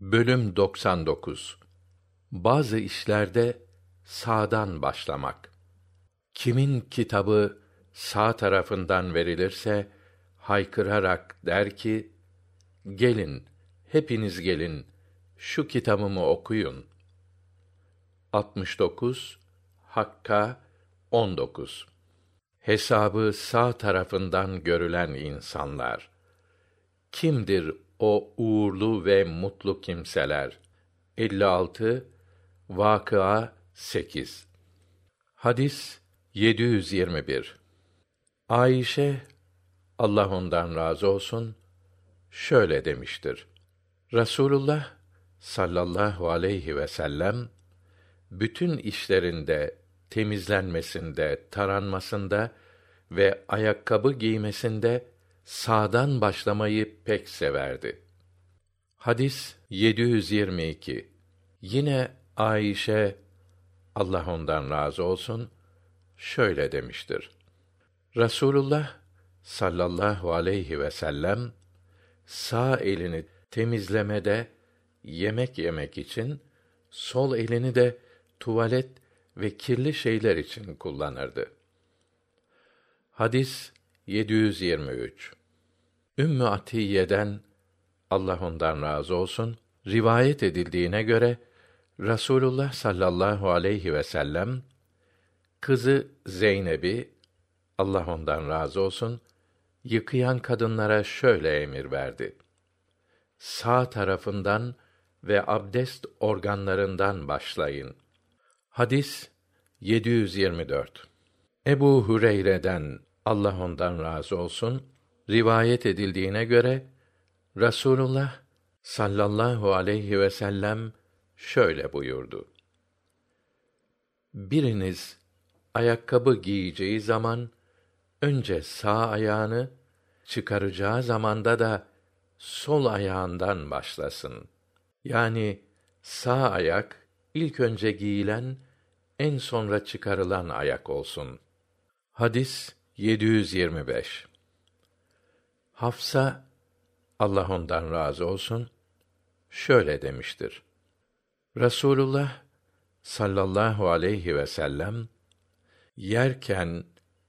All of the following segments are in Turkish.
Bölüm 99 Bazı işlerde sağdan başlamak. Kimin kitabı sağ tarafından verilirse haykırarak der ki: Gelin, hepiniz gelin, şu kitabımı okuyun. 69 Hakka 19 Hesabı sağ tarafından görülen insanlar. Kimdir o uğurlu ve mutlu kimseler. 56 Vakıa 8 Hadis 721 Ayşe Allah ondan razı olsun şöyle demiştir. Rasulullah sallallahu aleyhi ve sellem bütün işlerinde temizlenmesinde, taranmasında ve ayakkabı giymesinde sağdan başlamayı pek severdi. Hadis 722. Yine Ayşe Allah ondan razı olsun şöyle demiştir. Rasulullah sallallahu aleyhi ve sellem sağ elini temizlemede yemek yemek için sol elini de tuvalet ve kirli şeyler için kullanırdı. Hadis 723 Ümmü Atiye'den Allah ondan razı olsun rivayet edildiğine göre Rasulullah sallallahu aleyhi ve sellem kızı Zeynep'i Allah ondan razı olsun yıkayan kadınlara şöyle emir verdi. Sağ tarafından ve abdest organlarından başlayın. Hadis 724. Ebu Hureyre'den Allah ondan razı olsun rivayet edildiğine göre Rasulullah sallallahu aleyhi ve sellem şöyle buyurdu. Biriniz ayakkabı giyeceği zaman önce sağ ayağını çıkaracağı zamanda da sol ayağından başlasın. Yani sağ ayak ilk önce giyilen, en sonra çıkarılan ayak olsun. Hadis 725 Hafsa Allah ondan razı olsun şöyle demiştir. Rasulullah sallallahu aleyhi ve sellem yerken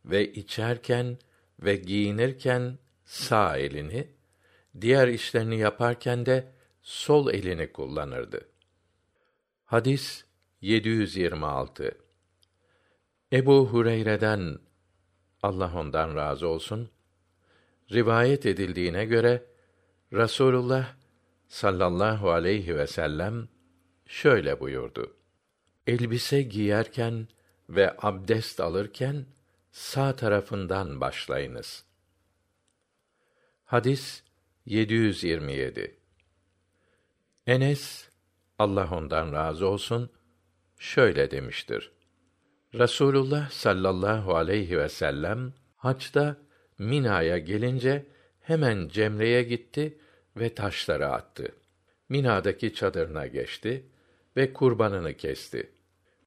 ve içerken ve giyinirken sağ elini, diğer işlerini yaparken de sol elini kullanırdı. Hadis 726 Ebu Hureyre'den Allah ondan razı olsun rivayet edildiğine göre Rasulullah sallallahu aleyhi ve sellem şöyle buyurdu. Elbise giyerken ve abdest alırken sağ tarafından başlayınız. Hadis 727 Enes Allah ondan razı olsun şöyle demiştir. Rasulullah sallallahu aleyhi ve sellem haçta Mina'ya gelince hemen Cemre'ye gitti ve taşları attı. Mina'daki çadırına geçti ve kurbanını kesti.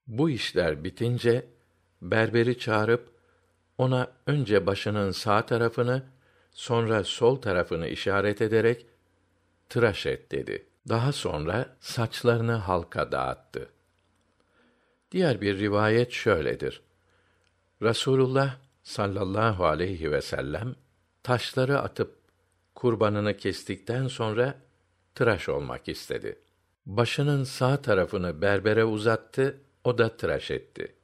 Bu işler bitince berberi çağırıp ona önce başının sağ tarafını sonra sol tarafını işaret ederek tıraş et dedi. Daha sonra saçlarını halka dağıttı. Diğer bir rivayet şöyledir. Rasulullah sallallahu aleyhi ve sellem taşları atıp kurbanını kestikten sonra tıraş olmak istedi. Başının sağ tarafını berbere uzattı, o da tıraş etti.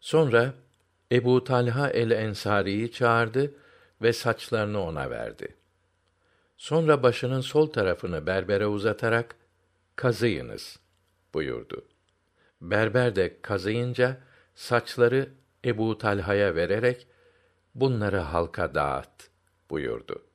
Sonra Ebu Talha el-Ensari'yi çağırdı ve saçlarını ona verdi. Sonra başının sol tarafını berbere uzatarak kazıyınız buyurdu. Berber de kazıyınca saçları Ebu Talha'ya vererek bunları halka dağıt buyurdu.